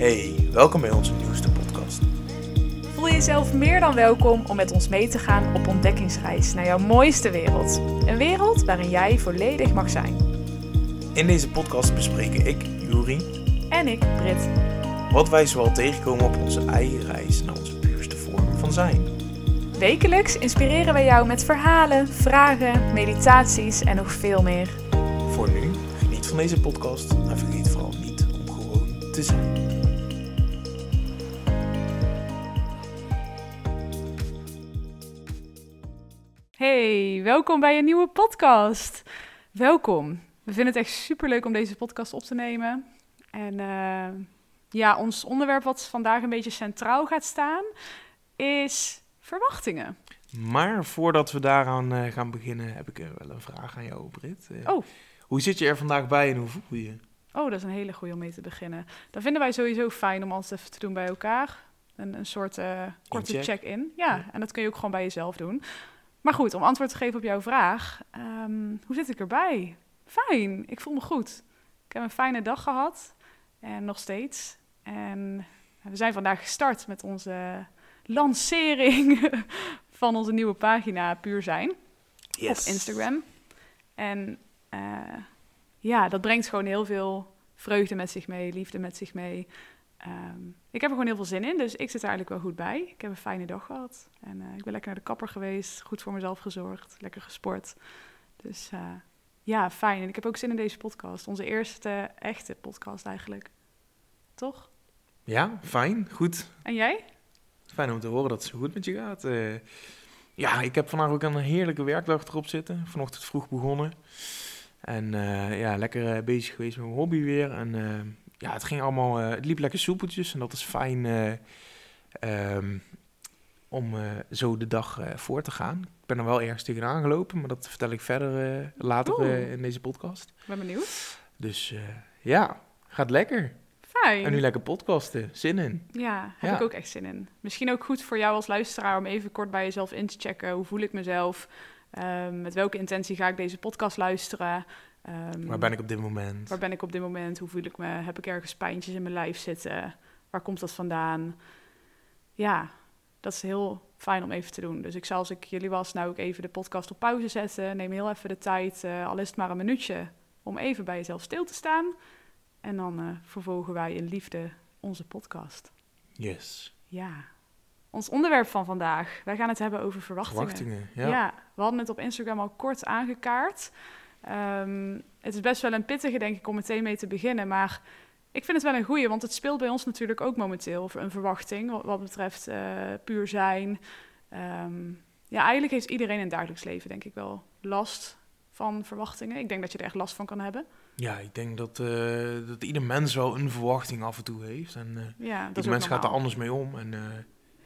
Hey, welkom bij onze nieuwste podcast. Voel jezelf meer dan welkom om met ons mee te gaan op ontdekkingsreis naar jouw mooiste wereld. Een wereld waarin jij volledig mag zijn. In deze podcast bespreken ik, Juri, En ik, Brit. wat wij zoal tegenkomen op onze eigen reis naar onze puurste vorm van zijn. Wekelijks inspireren wij jou met verhalen, vragen, meditaties en nog veel meer. Voor nu, geniet van deze podcast en vergeet vooral niet om gewoon te zijn. Hey, welkom bij een nieuwe podcast. Welkom. We vinden het echt super leuk om deze podcast op te nemen. En eh, ja, ons onderwerp wat vandaag een beetje centraal gaat staan is verwachtingen. Maar voordat we daaraan eh, gaan beginnen, heb ik eh, wel een vraag aan jou, Britt. Oh. Hoe zit je er vandaag bij en hoe voel je je? Oh, dat is een hele goede om mee te beginnen. Dat vinden wij sowieso fijn om altijd even te doen bij elkaar. Een, een soort korte check-in. Ja, Ja. en dat kun je ook gewoon bij jezelf doen. Maar goed, om antwoord te geven op jouw vraag. ehm, hoe zit ik erbij? Fijn, ik voel me goed. Ik heb een fijne dag gehad. En nog steeds. En we zijn vandaag gestart met onze lancering van onze nieuwe pagina Puur Zijn op Instagram. En eh, ja, dat brengt gewoon heel veel vreugde met zich mee, liefde met zich mee. Ehm, ik heb er gewoon heel veel zin in, dus ik zit er eigenlijk wel goed bij. Ik heb een fijne dag gehad en eh, ik ben lekker naar de kapper geweest, goed voor mezelf gezorgd, lekker gesport. Dus eh, ja, fijn. En ik heb ook zin in deze podcast, onze eerste echte podcast eigenlijk. Toch? Ja, fijn, goed. En jij? Fijn om te horen dat het zo goed met je gaat. Eh, ja, ik heb vandaag ook een heerlijke werkdag erop zitten. Vanochtend vroeg begonnen. En ja, lekker bezig geweest met mijn hobby weer. En ja, het ging allemaal, eh, het liep lekker soepeltjes. En dat is fijn eh, ehm, om eh, zo de dag voor te gaan. Ik ben er wel ergens tegenaan gelopen, maar dat vertel ik verder later in deze podcast. Ben benieuwd. Dus ja, gaat lekker. Fijn. En nu lekker podcasten, zin in. Ja, heb Ja. ik ook echt zin in. Misschien ook goed voor jou als luisteraar om even kort bij jezelf in te checken. Hoe voel ik mezelf? Ehm, met welke intentie ga ik deze podcast luisteren? Ehm, Waar ben ik op dit moment? Waar ben ik op dit moment? Hoe voel ik me? Heb ik ergens pijntjes in mijn lijf zitten? Waar komt dat vandaan? Ja, dat is heel fijn om even te doen. Dus ik zal als ik jullie was nou ook even de podcast op pauze zetten. Neem heel even de tijd, eh, al is het maar een minuutje, om even bij jezelf stil te staan. En dan eh, vervolgen wij in liefde onze podcast. Yes. Ja, ons onderwerp van vandaag. Wij gaan het hebben over verwachtingen. Verwachtingen, Ja. ja. we hadden het op Instagram al kort aangekaart. Ehm, het is best wel een pittige, denk ik, om meteen mee te beginnen. Maar ik vind het wel een goeie, want het speelt bij ons natuurlijk ook momenteel. Een verwachting wat, wat betreft eh, puur zijn. Ehm, ja, eigenlijk heeft iedereen in het dagelijks leven, denk ik wel, last van verwachtingen. Ik denk dat je er echt last van kan hebben. Ja, ik denk dat, eh, dat ieder mens wel een verwachting af en toe heeft. En eh Ja, ieder mens gaat er anders mee om. En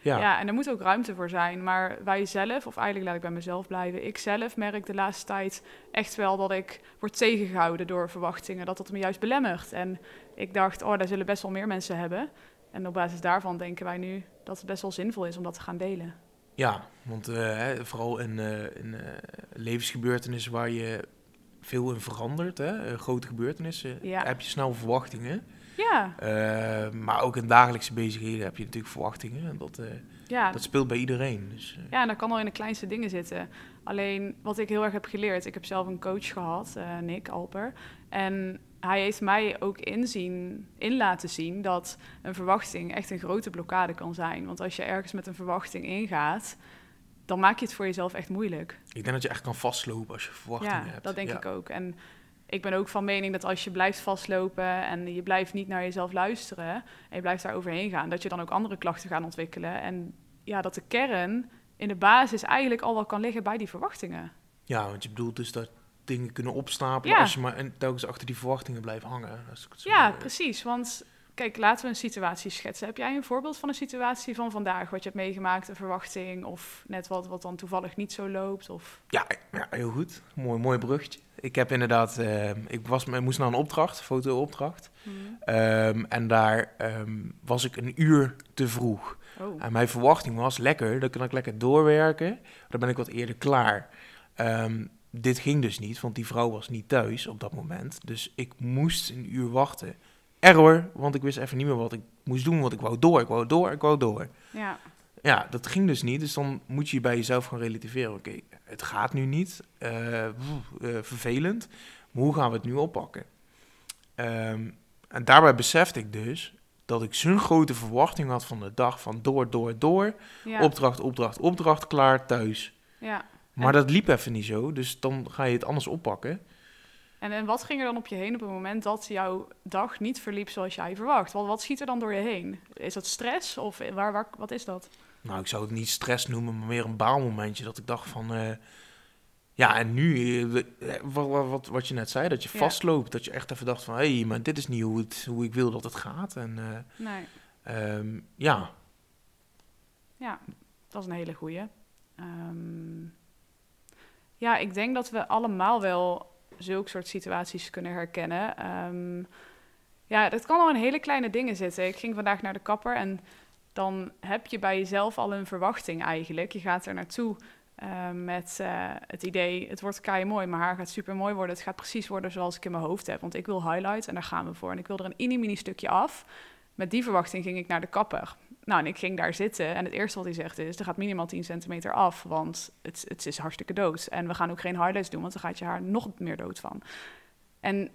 ja. Ja. en er moet ook ruimte voor zijn. Maar wij zelf, of eigenlijk laat ik bij mezelf blijven, ik zelf merk de laatste tijd echt wel dat ik word tegengehouden door verwachtingen, dat dat me juist belemmert. En ik dacht, oh, daar zullen best wel meer mensen hebben. En op basis daarvan denken wij nu dat het best wel zinvol is om dat te gaan delen. ja, want eh, vooral in, in eh, levensgebeurtenissen waar je veel in verandert, hè, grote gebeurtenissen, Ja. heb je snel verwachtingen. Ja, Eh, maar ook in dagelijkse bezigheden heb je natuurlijk verwachtingen. En dat, eh, ja. dat speelt bij iedereen. Dus, eh, Ja, en dat kan al in de kleinste dingen zitten. Alleen wat ik heel erg heb geleerd, ik heb zelf een coach gehad, eh, Nick Alper. En hij heeft mij ook inzien, in laten zien dat een verwachting echt een grote blokkade kan zijn. Want als je ergens met een verwachting ingaat, dan maak je het voor jezelf echt moeilijk. ik denk dat je echt kan vastlopen als je verwachtingen ja, hebt. dat denk Ja. ik ook. En ik ben ook van mening dat als je blijft vastlopen en je blijft niet naar jezelf luisteren en je blijft daar overheen gaan, dat je dan ook andere klachten gaat ontwikkelen. En ja, dat de kern in de basis eigenlijk al wel kan liggen bij die verwachtingen. Ja, want je bedoelt dus dat dingen kunnen opstapelen Ja. als je maar en telkens achter die verwachtingen blijft hangen. Ja, precies. Want kijk, laten we een situatie schetsen. Heb jij een voorbeeld van een situatie van vandaag, wat je hebt meegemaakt, een verwachting of net wat, wat dan toevallig niet zo loopt? Of... Ja, ja, heel goed. Mooi, mooi bruggetje. Ik heb inderdaad, eh, ik was, ik moest naar een opdracht, fotoopdracht. Ehm, en daar ehm, was ik een uur te vroeg. Oh. En mijn verwachting was lekker, dan kan ik lekker doorwerken. Dan ben ik wat eerder klaar. Ehm, dit ging dus niet, want die vrouw was niet thuis op dat moment. Dus ik moest een uur wachten. Error, want ik wist even niet meer wat ik moest doen, want ik wou door, ik wou door, ik wou door. Ja, Ja, dat ging dus niet, dus dan moet je bij jezelf gaan relativeren. Oké, het gaat nu niet, eh, eh, vervelend, maar hoe gaan we het nu oppakken? Ehm, en daarbij besefte ik dus dat ik zo'n grote verwachting had van de dag, van door, door, door, ja, opdracht, opdracht, opdracht, klaar, thuis. ja. Maar dat liep even niet zo, dus dan ga je het anders oppakken. En, en wat ging er dan op je heen op het moment dat jouw dag niet verliep zoals jij verwacht? Wat, wat schiet er dan door je heen? Is dat stress of waar, waar, wat is dat? Nou, ik zou het niet stress noemen, maar meer een baalmomentje. Dat ik dacht van, eh, ja, en nu, eh, eh, wat, wat, wat, je net zei, dat je Ja. vastloopt. Dat je echt even dacht van, hé, hey, maar dit is niet hoe, het, hoe ik wil dat het gaat. En Nee, ehm, ja, ja, dat is een hele goeie. Ehm, ja, ik denk dat we allemaal wel zulke soort situaties kunnen herkennen. Ehm, ja, dat kan al in hele kleine dingen zitten. Ik ging vandaag naar de kapper en dan heb je bij jezelf al een verwachting eigenlijk. Je gaat er naartoe eh, met eh, het idee, het wordt kei mooi, mijn haar gaat super mooi worden. Het gaat precies worden zoals ik in mijn hoofd heb, want ik wil highlight en daar gaan we voor. En ik wil er een mini-mini stukje af. Met die verwachting ging ik naar de kapper. Nou, en ik ging daar zitten en het eerste wat hij zegt is, er gaat minimaal 10 centimeter af, want het, het is hartstikke dood. En we gaan ook geen highlights doen, want dan gaat je haar nog meer dood van. En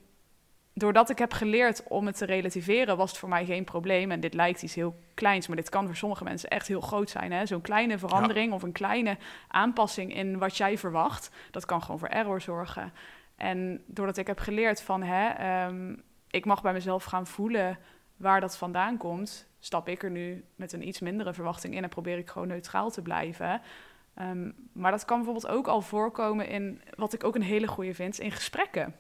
doordat ik heb geleerd om het te relativeren, was het voor mij geen probleem. En dit lijkt iets heel kleins, maar dit kan voor sommige mensen echt heel groot zijn. Zo'n kleine verandering of een kleine aanpassing in wat jij verwacht, dat kan gewoon voor error zorgen. En doordat ik heb geleerd van, hè, ehm, ik mag bij mezelf gaan voelen waar dat vandaan komt, stap ik er nu met een iets mindere verwachting in en probeer ik gewoon neutraal te blijven. Ehm, maar dat kan bijvoorbeeld ook al voorkomen in, wat ik ook een hele goede vind, in gesprekken.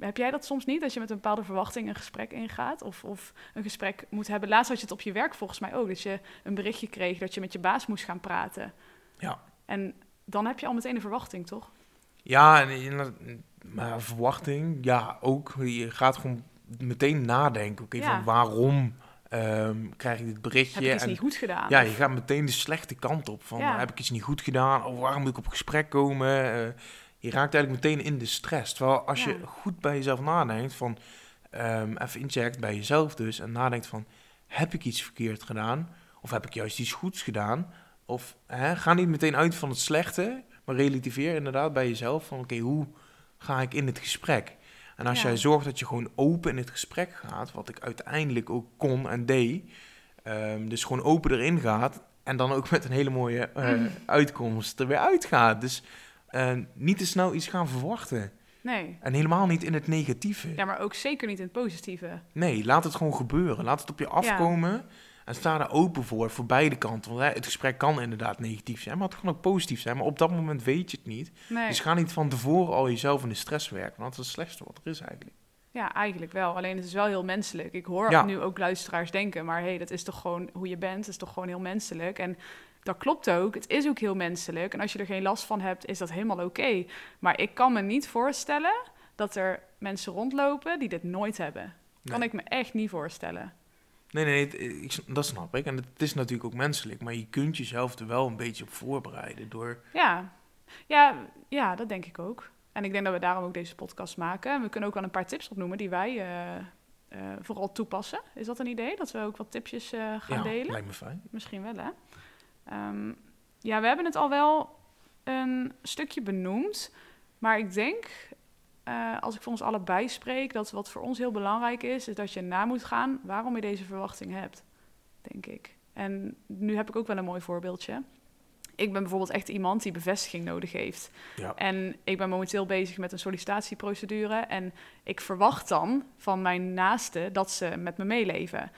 Heb jij dat soms niet, dat je met een bepaalde verwachting een gesprek ingaat? Of, of een gesprek moet hebben? Laatst had je het op je werk volgens mij ook. Dat je een berichtje kreeg dat je met je baas moest gaan praten. Ja. En dan heb je al meteen een verwachting, toch? ja, en, maar verwachting, ja, ook. Je gaat gewoon meteen nadenken, oké, Ja. van waarom ehm, krijg ik dit berichtje? Heb ik iets En- niet goed gedaan? Ja, je gaat meteen de slechte kant op. Van, Ja. heb ik iets niet goed gedaan? Of waarom moet ik op gesprek komen? Eh, je raakt eigenlijk meteen in de stress. Terwijl als je goed bij jezelf nadenkt, van, ehm, even incheckt bij jezelf dus, en nadenkt van, heb ik iets verkeerd gedaan? Of heb ik juist iets goeds gedaan? Of hè, ga niet meteen uit van het slechte, maar relativeer inderdaad bij jezelf van, oké, hoe ga ik in het gesprek? En als Ja. jij zorgt dat je gewoon open in het gesprek gaat, wat ik uiteindelijk ook kon en deed, Ehm, dus gewoon open erin gaat en dan ook met een hele mooie eh, Mm. uitkomst er weer uitgaat. Dus eh, niet te snel iets gaan verwachten. Nee. En helemaal niet in het negatieve. Ja, maar ook zeker niet in het positieve. Nee, laat het gewoon gebeuren. Laat het op je afkomen. En sta er open voor, voor beide kanten. Want hè, het gesprek kan inderdaad negatief zijn, maar het kan ook positief zijn. Maar op dat moment weet je het niet. Nee. Dus ga niet van tevoren al jezelf in de stress werken. Want dat is het slechtste wat er is eigenlijk. Ja, eigenlijk wel. Alleen het is wel heel menselijk. Ik hoor Ja. nu ook luisteraars denken, maar hé, hey, dat is toch gewoon hoe je bent. Dat is toch gewoon heel menselijk. En dat klopt ook. Het is ook heel menselijk. En als je er geen last van hebt, is dat helemaal oké. Maar ik kan me niet voorstellen dat er mensen rondlopen die dit nooit hebben. Kan ik me echt niet voorstellen. Nee, nee, het- ik, dat snap ik. En het is natuurlijk ook menselijk. Maar je kunt jezelf er wel een beetje op voorbereiden door... Ja. Ja, ja, dat denk ik ook. En ik denk dat we daarom ook deze podcast maken. En we kunnen ook wel een paar tips opnoemen die wij eh, eh, vooral toepassen. Is dat een idee? Dat we ook wat tipjes eh, gaan ja, delen? lijkt me fijn. Misschien wel, hè? Ehm, ja, we hebben het al wel een stukje benoemd. Maar ik denk, eh, als ik voor ons allebei spreek, dat wat voor ons heel belangrijk is, is dat je na moet gaan waarom je deze verwachting hebt. Denk ik. En nu heb ik ook wel een mooi voorbeeldje. Ik ben bijvoorbeeld echt iemand die bevestiging nodig heeft. Ja. En ik ben momenteel bezig met een sollicitatieprocedure. En ik verwacht dan van mijn naasten dat ze met me meeleven.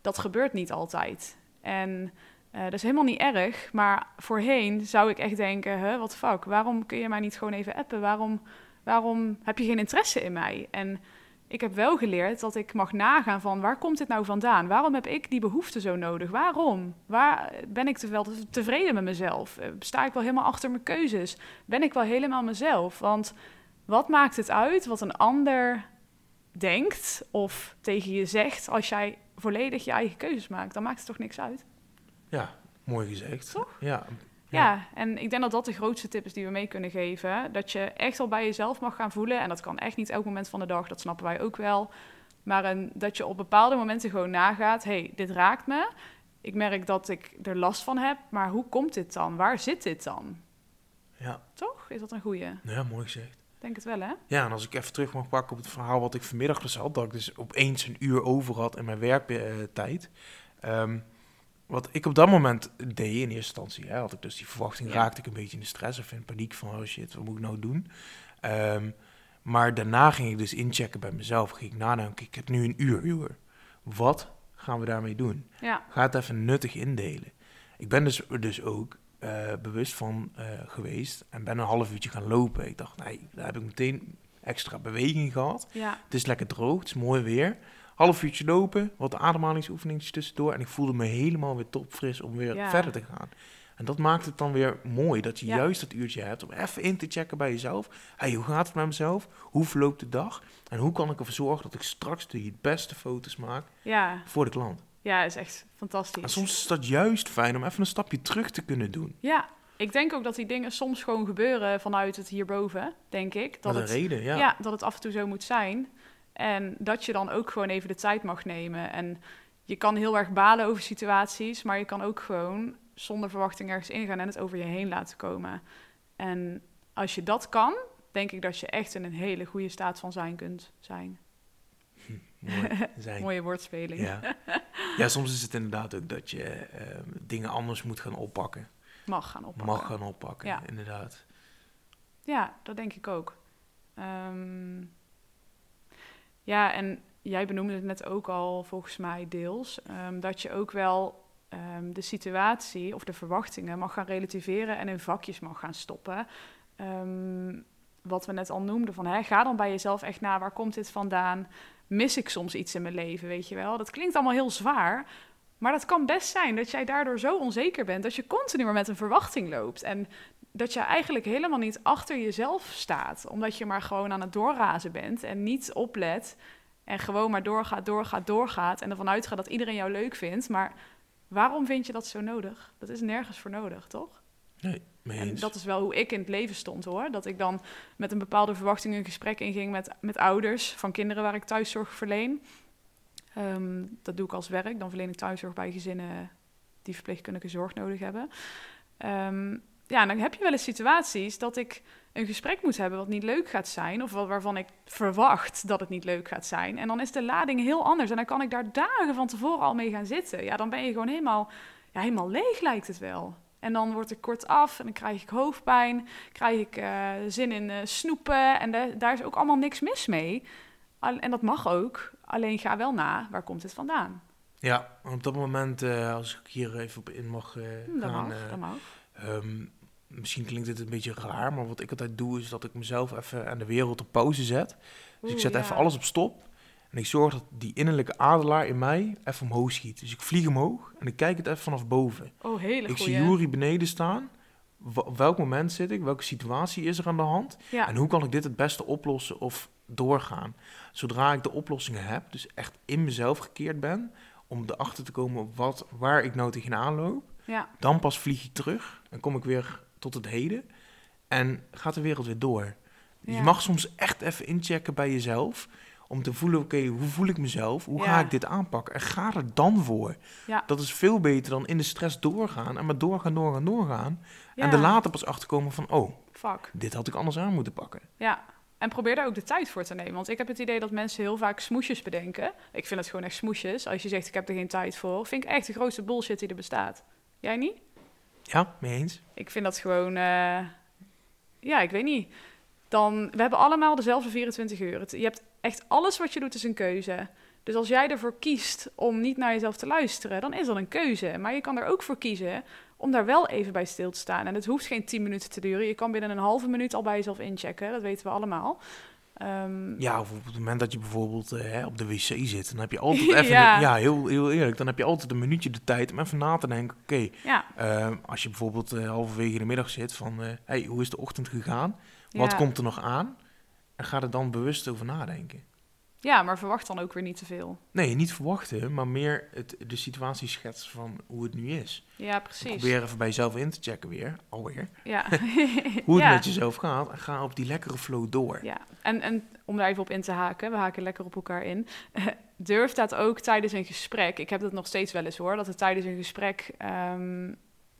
Dat gebeurt niet altijd. En eh, dat is helemaal niet erg. Maar voorheen zou ik echt denken: huh, wat fuck, waarom kun je mij niet gewoon even appen? Waarom, waarom heb je geen interesse in mij? En ik heb wel geleerd dat ik mag nagaan van waar komt dit nou vandaan? Waarom heb ik die behoefte zo nodig? Waarom? Waar ben ik te wel tevreden met mezelf? Eh, Sta ik wel helemaal achter mijn keuzes? Ben ik wel helemaal mezelf? Want wat maakt het uit wat een ander denkt of tegen je zegt als jij volledig je eigen keuzes maakt? Dan maakt het toch niks uit? Ja, mooi gezegd. Toch? Ja. Ja. en ik denk dat dat de grootste tip is die we mee kunnen geven. Dat je echt al bij jezelf mag gaan voelen. En dat kan echt niet elk moment van de dag, dat snappen wij ook wel. Maar een, dat je op bepaalde momenten gewoon nagaat: hey, dit raakt me. Ik merk dat ik er last van heb, maar hoe komt dit dan? Waar zit dit dan? Ja. Toch? Is dat een goeie? Ja, mooi gezegd. Denk het wel, hè? Ja, en als ik even terug mag pakken op het verhaal wat ik vanmiddag dus had, dat ik dus opeens een uur over had in mijn werktijd. Ehm, wat ik op dat moment deed in eerste instantie, hè, had ik dus die verwachting, raakte ik een beetje in de stress of in paniek van, oh shit, wat moet ik nou doen? Ehm, maar daarna ging ik dus inchecken bij mezelf, ging ik nadenken, ik heb nu een uur, uur. Wat gaan we daarmee doen? Ja, Ga het even nuttig indelen. Ik ben dus, er dus ook eh, bewust van eh, geweest en ben een half uurtje gaan lopen. Ik dacht, nee, daar heb ik meteen extra beweging gehad. ja, Het is lekker droog, het is mooi weer. Half uurtje lopen, wat ademhalingsoefeningetjes tussendoor. En ik voelde me helemaal weer topfris om weer Ja. verder te gaan. En dat maakt het dan weer mooi, dat je Ja. juist dat uurtje hebt om even in te checken bij jezelf. Hey, hoe gaat het met mezelf? Hoe verloopt de dag? En hoe kan ik ervoor zorgen dat ik straks de beste foto's maak ja. voor de klant? Ja, is echt fantastisch. En soms is dat juist fijn om even een stapje terug te kunnen doen. Ja, ik denk ook dat die dingen soms gewoon gebeuren vanuit het hierboven, denk ik. Dat het, reden, ja. ja. dat het af en toe zo moet zijn. En dat je dan ook gewoon even de tijd mag nemen. En je kan heel erg balen over situaties, maar je kan ook gewoon zonder verwachting ergens ingaan en het over je heen laten komen. En als je dat kan, denk ik dat je echt in een hele goede staat van zijn kunt zijn. Mooi zijn. Mooie woordspeling. Ja. ja, soms is het inderdaad ook dat je ehm, dingen anders moet gaan oppakken. Mag gaan oppakken. Mag gaan oppakken, Ja. inderdaad. Ja, dat denk ik ook. Ehm, ja, en jij benoemde het net ook al, volgens mij deels, ehm, dat je ook wel ehm, de situatie of de verwachtingen mag gaan relativeren en in vakjes mag gaan stoppen. Ehm, wat we net al noemden, van hè, ga dan bij jezelf echt na, waar komt dit vandaan? Mis ik soms iets in mijn leven, weet je wel? Dat klinkt allemaal heel zwaar, maar dat kan best zijn dat jij daardoor zo onzeker bent dat je continu maar met een verwachting loopt. En dat je eigenlijk helemaal niet achter jezelf staat, omdat je maar gewoon aan het doorrazen bent en niet oplet en gewoon maar doorgaat, doorgaat, doorgaat en ervan uitgaat dat iedereen jou leuk vindt. Maar waarom vind je dat zo nodig? Dat is nergens voor nodig, toch? Nee, En dat is wel hoe ik in het leven stond hoor. Dat ik dan met een bepaalde verwachting een gesprek inging met, met ouders van kinderen waar ik thuiszorg verleen. Ehm, dat doe ik als werk. Dan verleen ik thuiszorg bij gezinnen die verpleegkundige zorg nodig hebben. Ehm, ja, dan heb je wel eens situaties dat ik een gesprek moet hebben wat niet leuk gaat zijn. Of wat- waarvan ik verwacht dat het niet leuk gaat zijn. En dan is de lading heel anders. En dan kan ik daar dagen van tevoren al mee gaan zitten. Ja, dan ben je gewoon helemaal, ja, helemaal leeg lijkt het wel. En dan word ik kort af en dan krijg ik hoofdpijn. Krijg ik eh, zin in eh, snoepen. En da- daar is ook allemaal niks mis mee. Al- en dat mag ook. Alleen ga wel na, waar komt het vandaan? Ja, op dat moment, eh, als ik hier even op in mag Dat gaan... mag, dat mag. ehm, misschien klinkt dit een beetje raar, maar wat ik altijd doe, is dat ik mezelf even aan de wereld op pauze zet. Dus ik Oeh, zet ja. even alles op stop. En ik zorg dat die innerlijke adelaar in mij even omhoog schiet. Dus ik vlieg omhoog en ik kijk het even vanaf boven. Oh, hele Ik zie. Juri beneden staan. Op welk moment zit ik? Welke situatie is er aan de hand? Ja, En hoe kan ik dit het beste oplossen of doorgaan? Zodra ik de oplossingen heb, dus echt in mezelf gekeerd ben, om erachter te komen wat, waar ik nou tegenaan loop, ja, dan pas vlieg ik terug en kom ik weer tot het heden en gaat de wereld weer door. Je Ja. mag soms echt even inchecken bij jezelf om te voelen, oké, hoe voel ik mezelf? Hoe ga ik dit aanpakken? En ga er dan voor. ja. Dat is veel beter dan in de stress doorgaan en maar doorgaan, doorgaan, doorgaan. En er later pas achterkomen van, oh, Fuck. dit had ik anders aan moeten pakken. Ja, en probeer daar ook de tijd voor te nemen. Want ik heb het idee dat mensen heel vaak smoesjes bedenken. Ik vind het gewoon echt smoesjes. Als je zegt, ik heb er geen tijd voor. Vind ik echt de grootste bullshit die er bestaat. Jij niet? Ja, mee eens? Ik vind dat gewoon... eh, Ja, ik weet niet. Dan, we hebben allemaal dezelfde 24 uur. Je hebt echt alles wat je doet is een keuze. Dus als jij ervoor kiest om niet naar jezelf te luisteren, dan is dat een keuze. Maar je kan er ook voor kiezen om daar wel even bij stil te staan. En het hoeft geen 10 minuten te duren. Je kan binnen een halve minuut al bij jezelf inchecken. Dat weten we allemaal. Ehm, Ja, of op het moment dat je bijvoorbeeld eh, op de wc zit, dan heb je altijd even, Ja. ja, heel, heel eerlijk, dan heb je altijd een minuutje de tijd om even na te denken, oké, ja, eh, als je bijvoorbeeld eh, halverwege de middag zit van, eh, hey, hoe is de ochtend gegaan? Wat ja, komt er nog aan? En ga er dan bewust over nadenken. Ja, maar verwacht dan ook weer niet te veel. Nee, niet verwachten, maar meer het, de situatie schetsen van hoe het nu is. Ja, precies. Probeer even bij jezelf in te checken weer, alweer. Ja. Hoe het ja. met jezelf gaat en ga op die lekkere flow door. Ja, en, en om daar even op in te haken, we haken lekker op elkaar in. Durf dat ook tijdens een gesprek. Ik heb dat nog steeds wel eens hoor, dat er tijdens een gesprek ehm,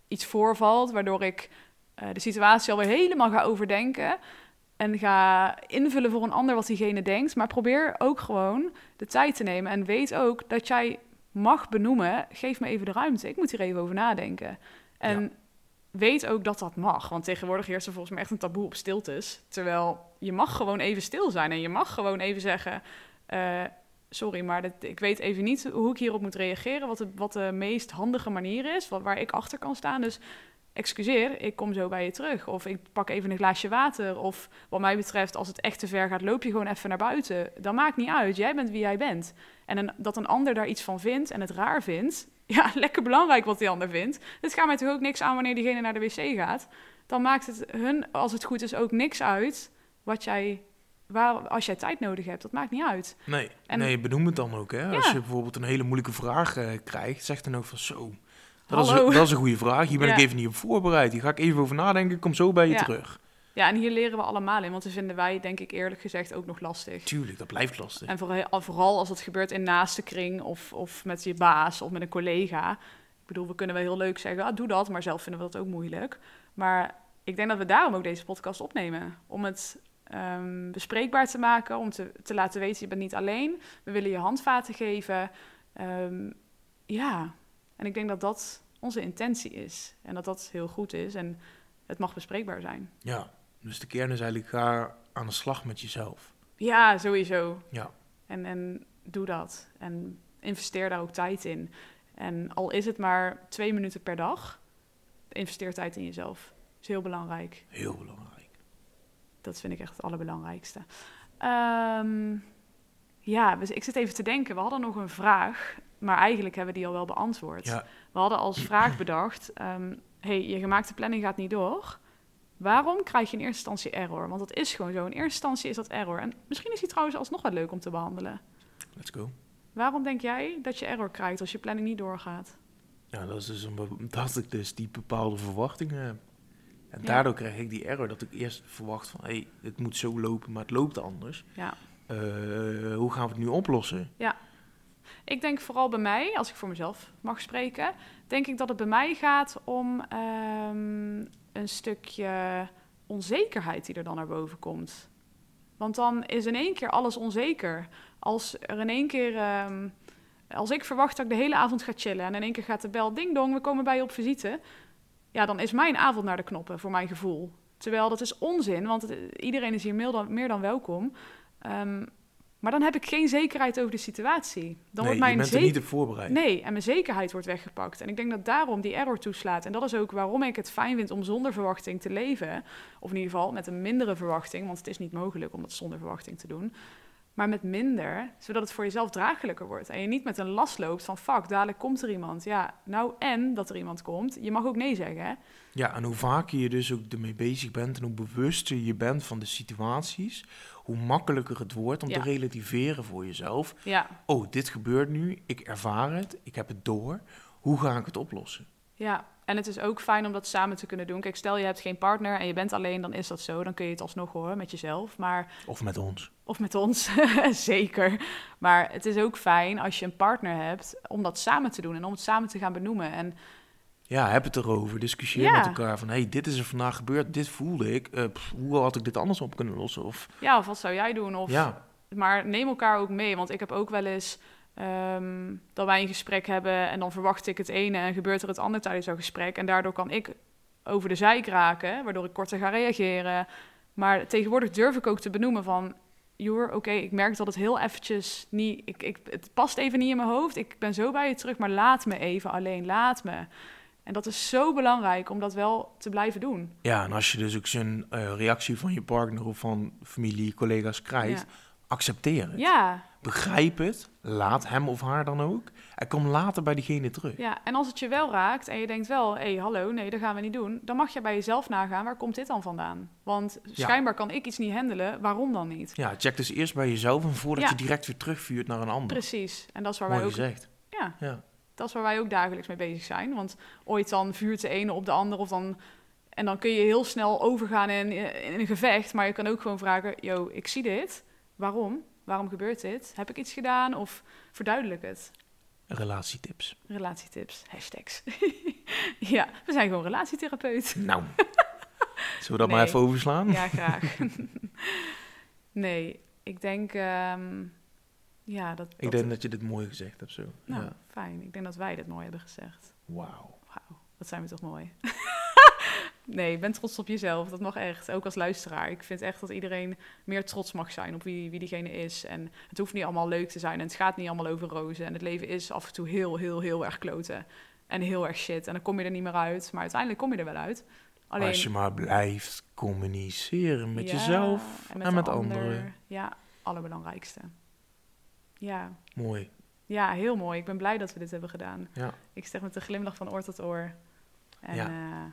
iets voorvalt, waardoor ik eh, de situatie alweer helemaal ga overdenken. En ga invullen voor een ander wat diegene denkt. Maar probeer ook gewoon de tijd te nemen. En weet ook dat jij mag benoemen. Geef me even de ruimte. Ik moet hier even over nadenken. En Ja. weet ook dat dat mag. Want tegenwoordig heerst er volgens mij echt een taboe op stiltes. Terwijl je mag gewoon even stil zijn. En je mag gewoon even zeggen... eh, sorry, maar dit, ik weet even niet hoe ik hierop moet reageren. Wat de, wat de meest handige manier is. Wat, waar ik achter kan staan. Dus excuseer, ik kom zo bij je terug. Of ik pak even een glaasje water. Of wat mij betreft, als het echt te ver gaat, loop je gewoon even naar buiten. Dat maakt niet uit. Jij bent wie jij bent. En een, dat een ander daar iets van vindt en het raar vindt. Ja, lekker belangrijk wat die ander vindt. Het gaat mij toch ook niks aan wanneer diegene naar de wc gaat. Dan maakt het hun, als het goed is, ook niks uit wat jij, waar, als jij tijd nodig hebt. Dat maakt niet uit. Nee, En- nee, benoem het dan ook. Hè? Als je bijvoorbeeld een hele moeilijke vraag eh, krijgt, zeg dan ook van zo. Dat is, dat is een goede vraag. Hier ben ik even niet op voorbereid. Hier ga ik even over nadenken. Ik kom zo bij je Ja. terug. Ja, en hier leren we allemaal in. Want dat vinden wij, denk ik eerlijk gezegd, ook nog lastig. Tuurlijk, dat blijft lastig. En vooral, vooral als het gebeurt in naaste kring of, of met je baas of met een collega. Ik bedoel, we kunnen wel heel leuk zeggen, ah, doe dat, maar zelf vinden we dat ook moeilijk. Maar ik denk dat we daarom ook deze podcast opnemen. Om het ehm, bespreekbaar te maken, om te, te laten weten, je bent niet alleen. We willen je handvaten geven. Ehm, ja, en ik denk dat dat onze intentie is. En dat dat heel goed is en het mag bespreekbaar zijn. Ja, dus de kern is eigenlijk ga aan de slag met jezelf. Ja, sowieso. Ja, En, en doe dat. En investeer daar ook tijd in. En al is het maar twee minuten per dag, investeer tijd in jezelf. is heel belangrijk. heel belangrijk. Dat vind ik echt het allerbelangrijkste. Ehm, ja, dus ik zit even te denken. We hadden nog een vraag, maar eigenlijk hebben we die al wel beantwoord. Ja, We hadden als vraag bedacht: ehm, hey, je gemaakte planning gaat niet door. Waarom krijg je in eerste instantie error? Want dat is gewoon zo. In eerste instantie is dat error. En misschien is die trouwens alsnog wel leuk om te behandelen. let's go. Waarom denk jij dat je error krijgt als je planning niet doorgaat? Ja, dat is dus omdat ik dus die bepaalde verwachtingen heb. En Ja. daardoor krijg ik die error dat ik eerst verwacht van... hé, hey, het moet zo lopen, maar het loopt anders. Ja. Eh, hoe gaan we het nu oplossen? Ik denk vooral bij mij, als ik voor mezelf mag spreken, denk ik dat het bij mij gaat om ehm, een stukje onzekerheid die er dan naar boven komt. Want dan is in één keer alles onzeker. Als er in één keer, ehm, als ik verwacht dat ik de hele avond ga chillen en in één keer gaat de bel ding dong, we komen bij je op visite. Ja, dan is mijn avond naar de knoppen voor mijn gevoel. Terwijl dat is onzin, want iedereen is hier meer dan, welkom. Ehm, maar dan heb ik geen zekerheid over de situatie. Dan nee, wordt mijn je bent er niet op voorbereid. Nee, en mijn zekerheid wordt weggepakt. En ik denk dat daarom die error toeslaat. En dat is ook waarom ik het fijn vind om zonder verwachting te leven. Of in ieder geval met een mindere verwachting, want het is niet mogelijk om dat zonder verwachting te doen. Maar met minder, zodat het voor jezelf draaglijker wordt. En je niet met een last loopt van fuck, dadelijk komt er iemand. Ja, nou en dat er iemand komt. Je mag ook nee zeggen, hè? Ja, en hoe vaker je dus ook ermee bezig bent en hoe bewuster je bent van de situaties, hoe makkelijker het wordt om Ja. te relativeren voor jezelf. Ja, Oh, dit gebeurt nu, ik ervaar het, ik heb het door. Hoe ga ik het oplossen? Ja. En het is ook fijn om dat samen te kunnen doen. Kijk, stel je hebt geen partner en je bent alleen, dan is dat zo. Dan kun je het alsnog horen met jezelf. Maar Of met ons. Of met ons, zeker. Maar het is ook fijn als je een partner hebt om dat samen te doen en om het samen te gaan benoemen. En Ja, heb het erover. Discussieer Ja. met elkaar van, hey, dit is er vandaag gebeurd, dit voelde ik. Eh, pff, hoe had ik dit anders op kunnen lossen? Of, ja, of wat zou jij doen? Of, ja, Maar neem elkaar ook mee, want ik heb ook wel eens ehm, dat wij een gesprek hebben en dan verwacht ik het ene en gebeurt er het andere tijdens zo'n gesprek. En daardoor kan ik over de zijk raken, waardoor ik korter ga reageren. Maar tegenwoordig durf ik ook te benoemen van... Joer, oké, ik merk dat het heel eventjes niet... Ik, ik, het past even niet in mijn hoofd. Ik ben zo bij je terug, maar laat me even alleen. Laat me. En dat is zo belangrijk om dat wel te blijven doen. ja, en als je dus ook zo'n eh, reactie van je partner of van familie, collega's krijgt, Ja. Accepteer het. Ja, Begrijp het. Laat hem of haar dan ook. En kom later bij diegene terug. ja, en als het je wel raakt en je denkt wel, hé, hey, hallo, nee, dat gaan we niet doen, dan mag je bij jezelf nagaan, waar komt dit dan vandaan? Want schijnbaar kan ik iets niet handelen, waarom dan niet? Ja, check dus eerst bij jezelf en voordat Ja. je direct weer terugvuurt naar een ander. Precies, en dat is waar Mooi wij ook gezegd. Ja, Ja. dat is waar wij ook dagelijks mee bezig zijn. Want ooit dan vuurt de ene op de ander of dan... En dan kun je heel snel overgaan in, in een gevecht. Maar je kan ook gewoon vragen, yo, ik zie dit. Waarom? Waarom gebeurt dit? Heb ik iets gedaan? Of verduidelijk het. Relatietips. Relatietips, hashtags. ja, we zijn gewoon relatietherapeut. Nou. Zullen we dat maar even overslaan? Ja, graag. nee, ik denk... ehm, ja, dat... Ik dat- denk dat je dit mooi gezegd hebt zo. Nou, Ja. fijn. Ik denk dat wij dit mooi hebben gezegd. Wauw. Wauw, wat zijn we toch mooi. Nee, ben trots op jezelf. Dat mag echt. Ook als luisteraar. Ik vind echt dat iedereen meer trots mag zijn op wie, wie diegene is. En het hoeft niet allemaal leuk te zijn. En het gaat niet allemaal over rozen. En het leven is af en toe heel, heel, heel erg kloten. En heel erg shit. En dan kom je er niet meer uit. Maar uiteindelijk kom je er wel uit. Alleen, Als je maar blijft communiceren met Ja, jezelf en met, de ander. anderen. Ja, allerbelangrijkste. Ja. Mooi. ja, heel mooi. Ik ben blij dat we dit hebben gedaan. Ja. Ik zeg met een glimlach van oor tot oor. En Ja. ja,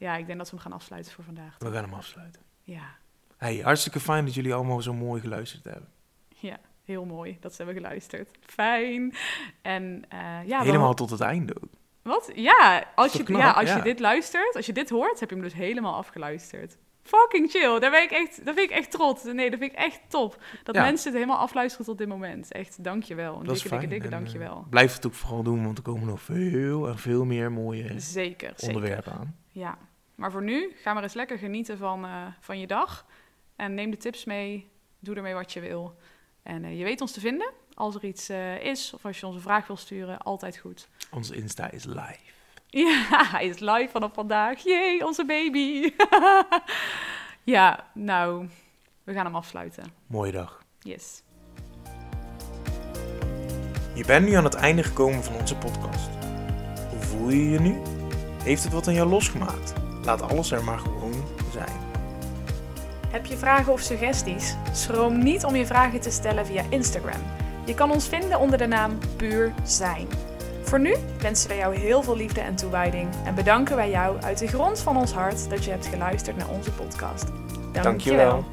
ja ik denk dat we hem gaan afsluiten voor vandaag. We gaan hem afsluiten. Ja, Hey, hartstikke fijn dat jullie allemaal zo mooi geluisterd hebben. ja, heel mooi dat ze hebben geluisterd. Fijn. En eh, ja, Helemaal tot het einde ook. Wat? Ja, als, je, knap? ja, als Ja. je dit luistert, als je dit hoort, heb je hem dus helemaal afgeluisterd. Fucking chill. Daar ben ik echt, daar vind ik echt trots. Nee, dat vind ik echt top. Dat Ja. mensen het helemaal afluisteren tot dit moment. Echt, dankjewel. Een Dat dikke, dikke, dikke En, dankjewel. eh, blijf het ook vooral doen, want er komen nog veel en veel meer mooie Zeker, zeker. onderwerpen aan. Ja, maar voor nu, ga maar eens lekker genieten van, eh, van je dag. En neem de tips mee, doe ermee wat je wil. En eh, je weet ons te vinden. Als er iets eh, is of als je ons een vraag wil sturen, altijd goed. Onze Insta is live. Ja, hij is live vanaf vandaag. Jee, onze baby. ja, nou, we gaan hem afsluiten. Mooie dag. Yes. Je bent nu aan het einde gekomen van onze podcast. Hoe voel je je nu? Heeft het wat aan jou losgemaakt? Laat alles er maar gewoon zijn. Heb je vragen of suggesties? Schroom niet om je vragen te stellen via Instagram. Je kan ons vinden onder de naam Puur Zijn. Voor nu wensen we jou heel veel liefde en toewijding en bedanken wij jou uit de grond van ons hart dat je hebt geluisterd naar onze podcast. Dank je Dankjewel. wel.